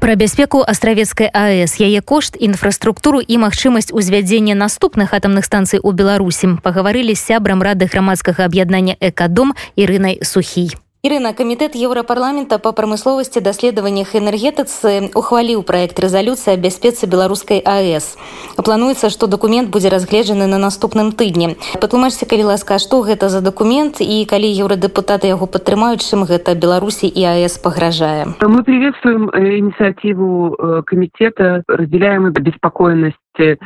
Пра бяспеку астравецкай АС яе кошт інфраструктуру і магчымасць узвядзення наступных атамных станцый у беларусі пагаварылі з сябрам рады грамадскага аб'яднання экадом ірынай сухій Ірына камітэт еўрапарламента па прамысловасці даследаваннях энергетыцы ухваліў праект рэзалюцыі аб бяспецы беларускай АС. Плануецца, што дакумент будзе разгледжаны на наступным тыдні. Патлумачце калі ласка, што гэта за дакумент і калі еўрадэпутаты яго падтрымаюць, чым гэта Беларусі і АС пагражае. Мы приветствуем э, инициативу э, комитета, разделяем беспокойность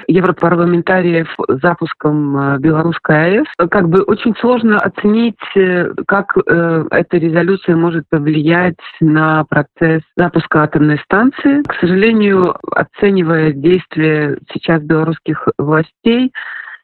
европарламентариев запуском э, белорусской АЭС. Как бы очень сложно оценить, э, как э, эта резолюция может повлиять на процесс запуска атомной станции. К сожалению, оценивая действия сейчас белорусских властей,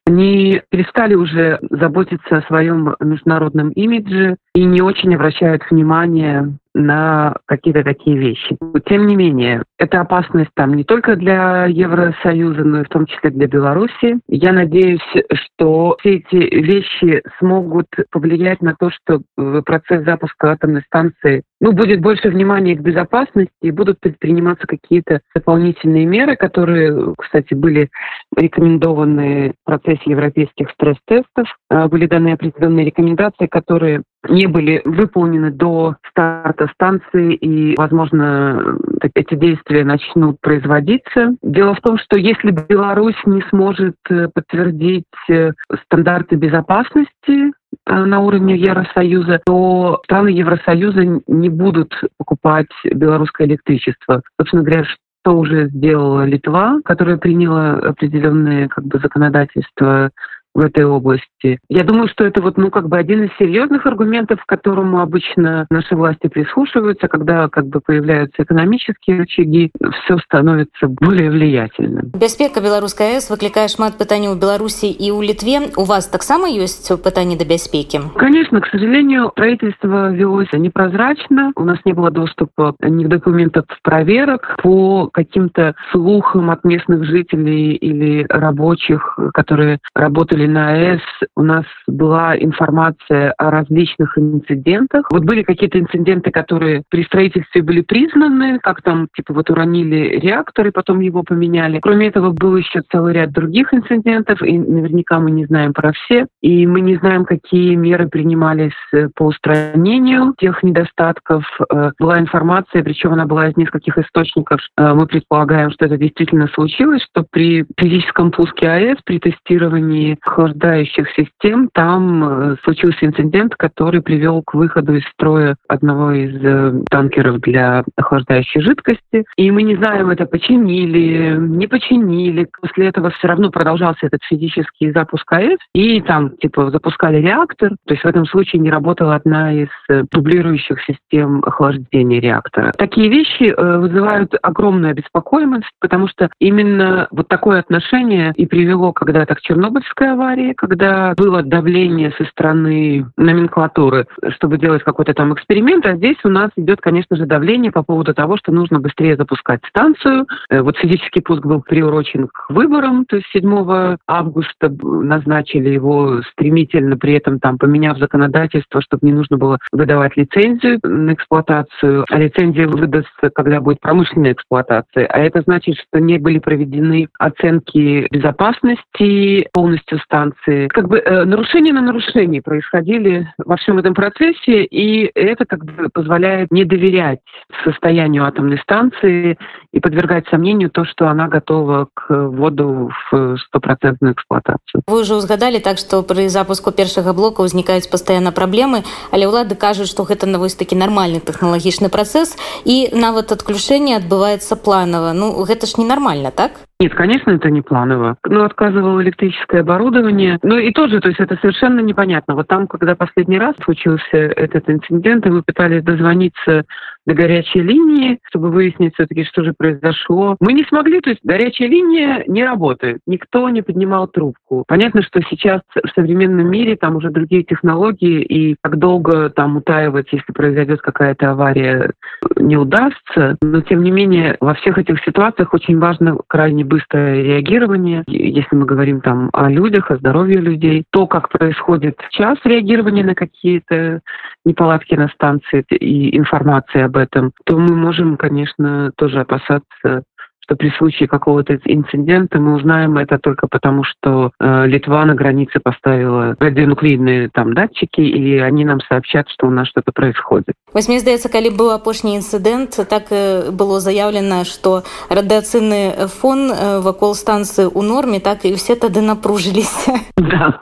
они перестали уже заботиться о своем международном имидже и не очень обращают внимание на какие-то такие вещи. Тем не менее, это опасность там не только для Евросоюза, но и в том числе для Беларуси. Я надеюсь, что все эти вещи смогут повлиять на то, что процесс запуска атомной станции ну, будет больше внимания к безопасности и будут предприниматься какие-то дополнительные меры, которые, кстати, были рекомендованы в процессе европейских стресс-тестов. А, были даны определенные рекомендации, которые не были выполнены до старта станции, и, возможно, эти действия начнут производиться. Дело в том, что если Беларусь не сможет э, подтвердить э, стандарты безопасности э, на уровне Евросоюза, то страны Евросоюза не будут покупать белорусское электричество. Собственно говоря, что уже сделала Литва, которая приняла определенные как бы, законодательства в этой области. Я думаю, что это вот, ну, как бы один из серьезных аргументов, к которому обычно наши власти прислушиваются, когда как бы появляются экономические рычаги, все становится более влиятельным. Бяспека беларускай АЭС выклікае шмат пытанняў у Беларусі і ў Литве. У вас таксама ёсць пытанні да бяспекі? Конечно, к сожалению, правительство велось непрозрачно. У нас не было доступа ни к документам проверок по каким-то слухам от местных жителей или рабочих, которые работали или на АЭС у нас была информация о различных инцидентах. Вот были какие-то инциденты, которые при строительстве были признаны, как там, типа, вот уронили реактор и потом его поменяли. Кроме этого, был еще целый ряд других инцидентов, и наверняка мы не знаем про все. И мы не знаем, какие меры принимались э, по устранению тех недостатков. Э, была информация, причем она была из нескольких источников. Э, мы предполагаем, что это действительно случилось, что при физическом пуске АЭС, при тестировании охлаждающих систем, там э, случился инцидент, который привел к выходу из строя одного из э, танкеров для охлаждающей жидкости. И мы не знаем, это починили, не починили. После этого все равно продолжался этот физический запуск АЭС. И там, типа, запускали реактор. То есть в этом случае не работала одна из э, дублирующих систем охлаждения реактора. Такие вещи вызывают огромную беспокоимость, потому что именно вот такое отношение и привело когда-то к Чернобыльской аварии, когда было давление со стороны номенклатуры, чтобы делать какой-то там эксперимент, а здесь у нас идет, конечно же, давление по поводу того, что нужно быстрее запускать станцию. Э, вот физический пуск был приурочен к выборам, то есть 7 августа назначили его стремительно, при этом там поменяв законодательство, чтобы не нужно было выдавать лицензию на эксплуатацию, а лицензия выдастся, когда будет промышленная эксплуатация. А это значит, что не были проведены оценки безопасности полностью станции. Как бы э, нарушения на нарушении происходили во всем этом процессе, и это как бы позволяет не доверять состоянию атомной станции и подвергать сомнению то, что она готова к вводу в стопроцентную эксплуатацию. Вы уже узгадали так, что при запуску первого блока возникают постоянно проблемы, але ўлады кажуць, што гэта на вось такі нармальны тэхналагічны працэс і нават адключэнне адбываецца планова. Ну гэта ж ненармальна, так? Нет, конечно, это не планово. Ну, отказывало электрическое оборудование. Ну и тоже, то есть это совершенно непонятно. Вот там, когда последний раз случился этот инцидент, и мы пытались дозвониться до горячей линии, чтобы выяснить все-таки, что же произошло. Мы не смогли, то есть горячая линия не работает. Никто не поднимал трубку. Понятно, что сейчас в современном мире там уже другие технологии, и как долго там утаивать, если произойдет какая-то авария, не удастся. Но, тем не менее, во всех этих ситуациях очень важно крайне быстрое реагирование. Если мы говорим там о людях, о здоровье людей, то, как происходит сейчас реагирование на какие-то неполадки на станции и информация об этом, то мы можем, конечно, тоже опасаться что при случае какого-то инцидента мы узнаем это только потому, что э, Литва на границе поставила радионуклидные там датчики, и они нам сообщат, что у нас что-то происходит. Вось мне здаецца калі быў апошні інцыдэнт так было заявлена што радыацыйны фон вакол станцыі ў норме так і все тады напружыліся да.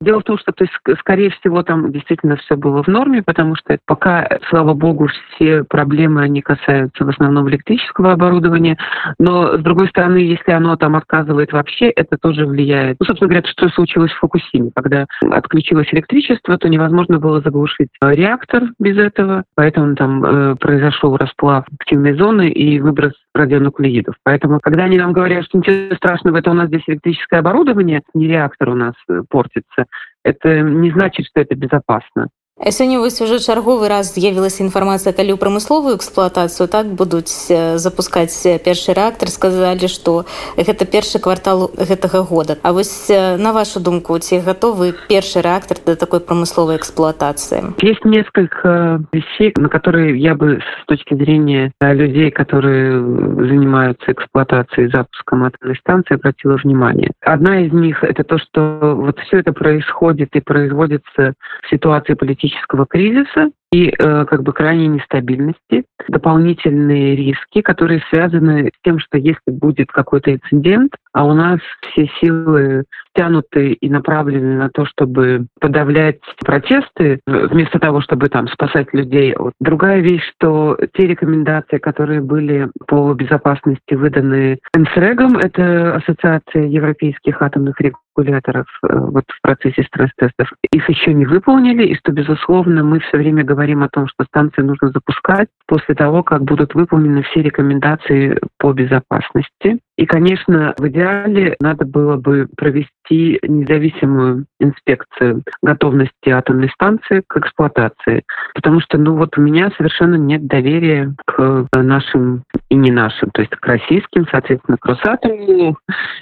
дело в том что то есть скорее всего там действительно все было в норме потому что пока слава богу все проблемы они касаются в основном электрического оборудования но с другой стороны если оно там отказывает вообще это тоже влияет ну, собственно говоря что случилось в фокусиме когда отключилось электричество то невозможно было заглушить реактор без этого поэтому там э, произошел расплав активной зоны и выброс радионуклеидов. Поэтому, когда они нам говорят, что ничего страшного, это у нас здесь электрическое оборудование, не реактор у нас э, портится, это не значит, что это безопасно. Сёння вось уже чарговы раз з'явілася інфармацыя калі ў прамысловую эксплуатацыю так будуць запускаць першы рэактар сказалі што гэта першы квартал гэтага года А вось на вашу думку ці гатовы першы рэактар да такой прамысловай эксплуатации есть несколько вещей на которые я бы с точки зрения людей которые занимаются эксплуатацией запуском атомной станции обратила внимание одна из них это то что вот все это происходит и производится в ситуации политической политического кризиса и э, как бы крайней нестабильности, дополнительные риски, которые связаны с тем, что если будет какой-то инцидент, а у нас все силы тянуты и направлены на то, чтобы подавлять протесты, вместо того, чтобы там спасать людей. Другая вещь, что те рекомендации, которые были по безопасности выданы НСРЭГом, это Ассоциация европейских атомных регуляторов э, вот в процессе стресс-тестов, их еще не выполнили, и что, безусловно, мы все время говорим говорим о том, что станции нужно запускать после того, как будут выполнены все рекомендации по безопасности. И, конечно, в идеале надо было бы провести независимую инспекцию готовности атомной станции к эксплуатации. Потому что, ну вот у меня совершенно нет доверия к нашим и не нашим, то есть к российским, соответственно, к Росатому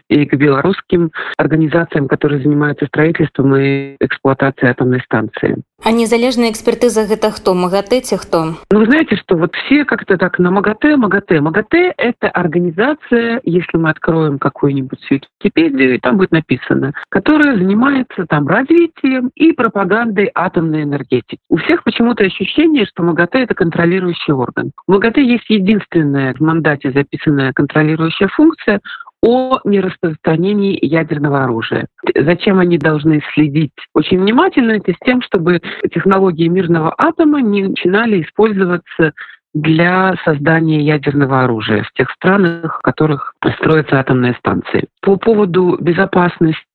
и к белорусским организациям, которые занимаются строительством и эксплуатацией атомной станции. А незалежная экспертиза это кто? МАГАТЭ те кто? Ну, вы знаете, что вот все как-то так на МАГАТЭ, МАГАТЭ. МАГАТЭ – это организация, если мы откроем какую-нибудь Википедию, там будет написано, которая занимается там развитием и пропагандой атомной энергетики. У всех почему-то ощущение, что МАГАТЭ – это контролирующий орган. У МАГАТЭ есть единственная в мандате записанная контролирующая функция о нераспространении ядерного оружия. Зачем они должны следить очень внимательно? Это с тем, чтобы технологии мирного атома не начинали использоваться для создания ядерного оружия в тех странах, в которых строятся атомные станции. По поводу безопасности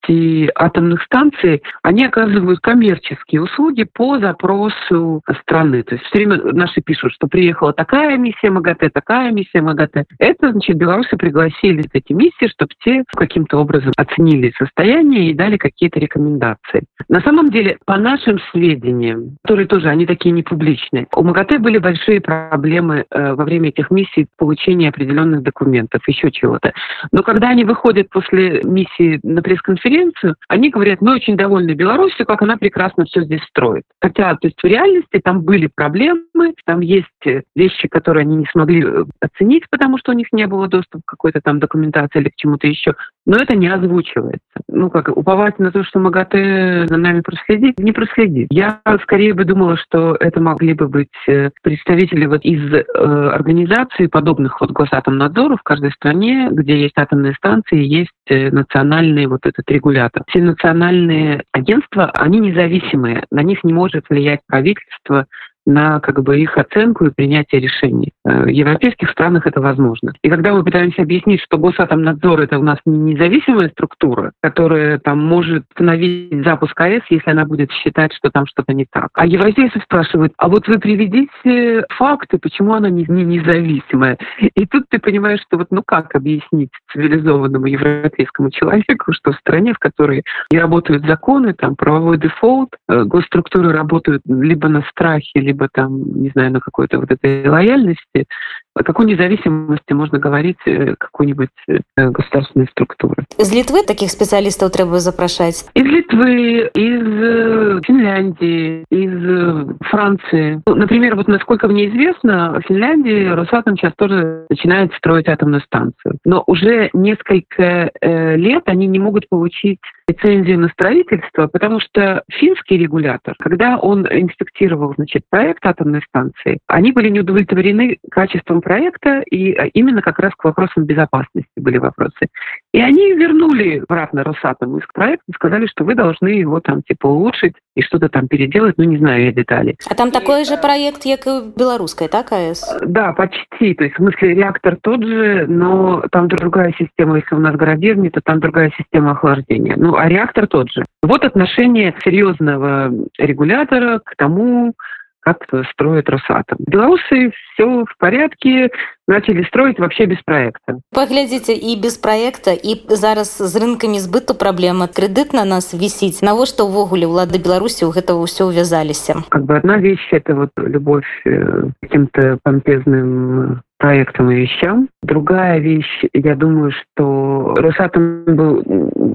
атомных станций, они оказывают коммерческие услуги по запросу страны. То есть все время наши пишут, что приехала такая миссия МАГАТЭ, такая миссия МАГАТЭ. Это, значит, белорусы пригласили эти миссии, чтобы те каким-то образом оценили состояние и дали какие-то рекомендации. На самом деле, по нашим сведениям, которые тоже, они такие не публичные, у МАГАТЭ были большие проблемы э, во время этих миссий получения определенных документов, еще чего-то. Но когда они выходят после миссии на пресс-конференцию, они говорят, мы очень довольны Беларусью, как она прекрасно все здесь строит. Хотя, то есть в реальности там были проблемы, там есть вещи, которые они не смогли э, оценить, потому что у них не было доступа к какой-то там документации или к чему-то еще. Но это не озвучивается. Ну, как уповать на то, что МАГАТЭ за нами проследит, не проследит. Я скорее бы думала, что это могли бы быть э, представители вот из э, организаций, подобных вот Госатомнадзору в каждой стране, где есть атомные станции, есть э, национальный вот этот регулятор. Все национальные агентства, они независимые, на них не может влиять правительство, на как бы их оценку и принятие решений. Э, в европейских странах это возможно. И когда мы пытаемся объяснить, что Госатомнадзор это у нас не независимая структура, которая там может остановить запуск АЭС, если она будет считать, что там что-то не так. А европейцы спрашивают, а вот вы приведите факты, почему она не, не независимая. И тут ты понимаешь, что вот ну как объяснить цивилизованному европейскому человеку, что в стране, в которой не работают законы, там правовой дефолт, э, госструктуры работают либо на страхе, либо там, не знаю, на какой-то вот этой лояльности, о какой независимости можно говорить э, какой-нибудь э, государственной структуры. Из Литвы таких специалистов треба запрашать? Из Литвы, из э, Финляндии, из Франции. Ну, например, вот насколько мне известно, в Финляндии Росатом сейчас тоже начинает строить атомную станцию. Но уже несколько лет они не могут получить лицензию на строительство, потому что финский регулятор, когда он инспектировал значит, проект атомной станции, они были не удовлетворены качеством проекта, и а, именно как раз к вопросам безопасности были вопросы. И они вернули обратно Росатому из проекта и сказали, что вы должны его там типа улучшить и что-то там переделать, ну не знаю я детали. А там такой же проект, как и белорусской, так, АЭС? Да, почти. То есть, в смысле, реактор тот же, но там другая система. Если у нас градирни, то там другая система охлаждения. Ну, а реактор тот же. Вот отношение серьезного регулятора к тому, как строит Росатом. Белорусы все в порядке, начали строить вообще без проекта. Поглядите, и без проекта, и зараз с рынками сбыту проблема. Кредит на нас висит. На вот что увогуле улады Беларуси у этого все увязались. Как бы одна вещь – это вот любовь э, к каким-то помпезным проектам и вещам. Другая вещь, я думаю, что Росатом был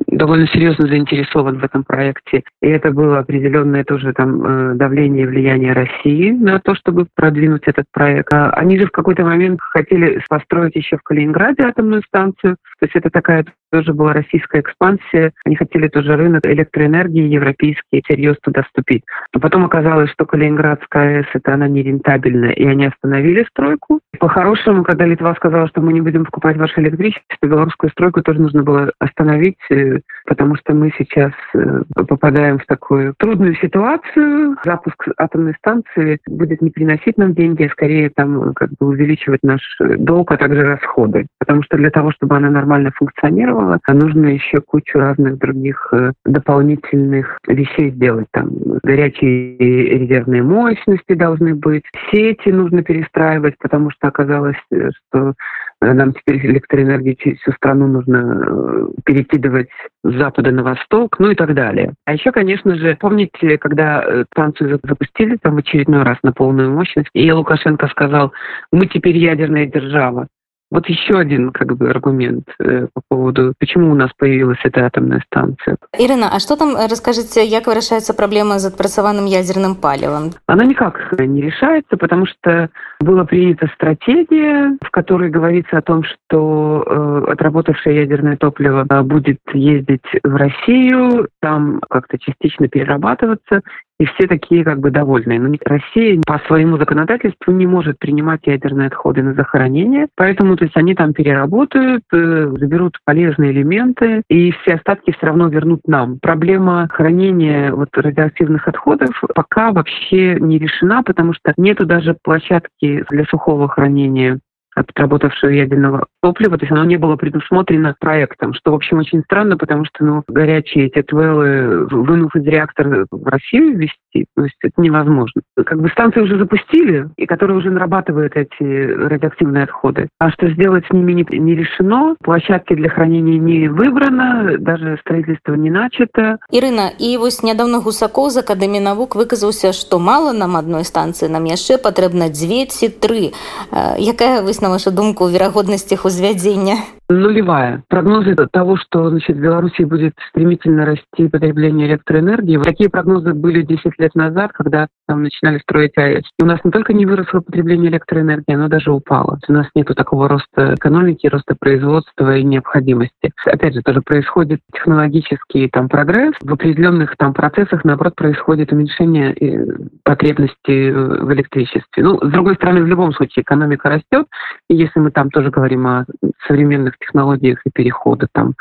довольно серьезно заинтересован в этом проекте. И это было определенное тоже там э, давление и влияние России на то, чтобы продвинуть этот проект. А они же в какой-то момент хотели построить еще в Калининграде атомную станцию. То есть это такая тоже была российская экспансия. Они хотели тоже рынок электроэнергии европейский серьезно туда вступить. Но потом оказалось, что Калининградская АЭС, это она нерентабельная, и они остановили стройку. По-хорошему, когда Литва сказала, что мы не будем покупать ваше электричество, белорусскую стройку тоже нужно было остановить, э, потому что мы сейчас э, попадаем в такую трудную ситуацию. Запуск атомной станции будет не приносить нам деньги, а скорее там как бы увеличивать наш долг, а также расходы. Потому что для того, чтобы она нормально функционировала, сделала, а нужно еще кучу разных других э, дополнительных вещей сделать. Там горячие резервные мощности должны быть, сети нужно перестраивать, потому что оказалось, э, что нам теперь электроэнергию через всю страну нужно э, перекидывать с запада на восток, ну и так далее. А еще, конечно же, помните, когда станцию запустили там в очередной раз на полную мощность, и Лукашенко сказал, мы теперь ядерная держава. Вот еще один как бы аргумент э, по поводу, почему у нас появилась эта атомная станция. Ирина, а что там, расскажите, как решается проблема с отпрацаваным ядерным палевом? Она никак не решается, потому что была принята стратегия, в которой говорится о том, что э, отработавшее ядерное топливо э, будет ездить в Россию, там как-то частично перерабатываться, и все такие как бы довольные. Но Россия по своему законодательству не может принимать ядерные отходы на захоронение, поэтому то есть они там переработают, э, заберут полезные элементы, и все остатки все равно вернут нам. Проблема хранения вот радиоактивных отходов пока вообще не решена, потому что нету даже площадки для сухого хранения отработавшего ядерного топлива, то есть оно не было предусмотрено проектом, что, в общем, очень странно, потому что, ну, горячие эти твеллы, вынув из реактора в Россию вести, то есть это невозможно. Как бы станции уже запустили, и которые уже нарабатывают эти радиоактивные отходы. А что сделать с ними не, не решено, площадки для хранения не выбрано, даже строительство не начато. Ирина, и вот недавно Гусаков з Академії наук выказался, что мало нам одной станции, нам яшчэ патрэбна дзве ці тры. Якая высновка на вашу думку верагоднасцях узвядзення нулевая. Прогнозы того, что значит, в Беларуси будет стремительно расти потребление электроэнергии, такие прогнозы были 10 лет назад, когда там начинали строить АЭС. И у нас не только не выросло потребление электроэнергии, оно даже упало. У нас нет такого роста экономики, роста производства и необходимости. Опять же, тоже происходит технологический там прогресс. В определенных там процессах, наоборот, происходит уменьшение э, потребности в электричестве. Ну, с другой стороны, в любом случае экономика растет. И если мы там тоже говорим о современных технологиях и перехода там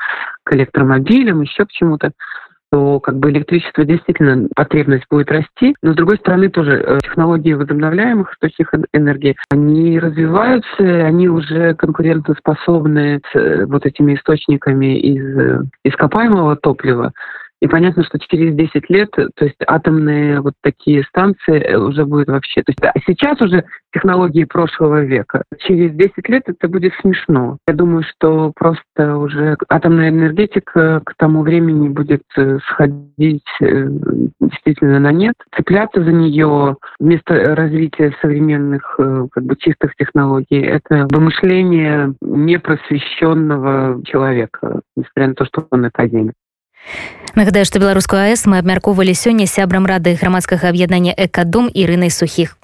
к электромобилям, еще к чему-то, то как бы электричество действительно потребность будет расти. Но с другой стороны тоже э, технологии возобновляемых источников энергии, они развиваются, они уже конкурентоспособны с э, вот этими источниками из э, ископаемого топлива. И понятно, что через 10 лет, то есть атомные вот такие станции э, уже будет вообще... То есть а сейчас уже технологии прошлого века. Через 10 лет это будет смешно. Я думаю, что просто уже атомная энергетика к тому времени будет э, сходить э, действительно на нет. Цепляться за нее вместо развития современных как бы чистых технологий — это вымышление непросвещенного человека, несмотря на то, что он академик. Нагадаю, што беларускую АС мы абмяркоўвалі сёння сябрам рады грамадскага аб'яднання экадом ірынай сухіх.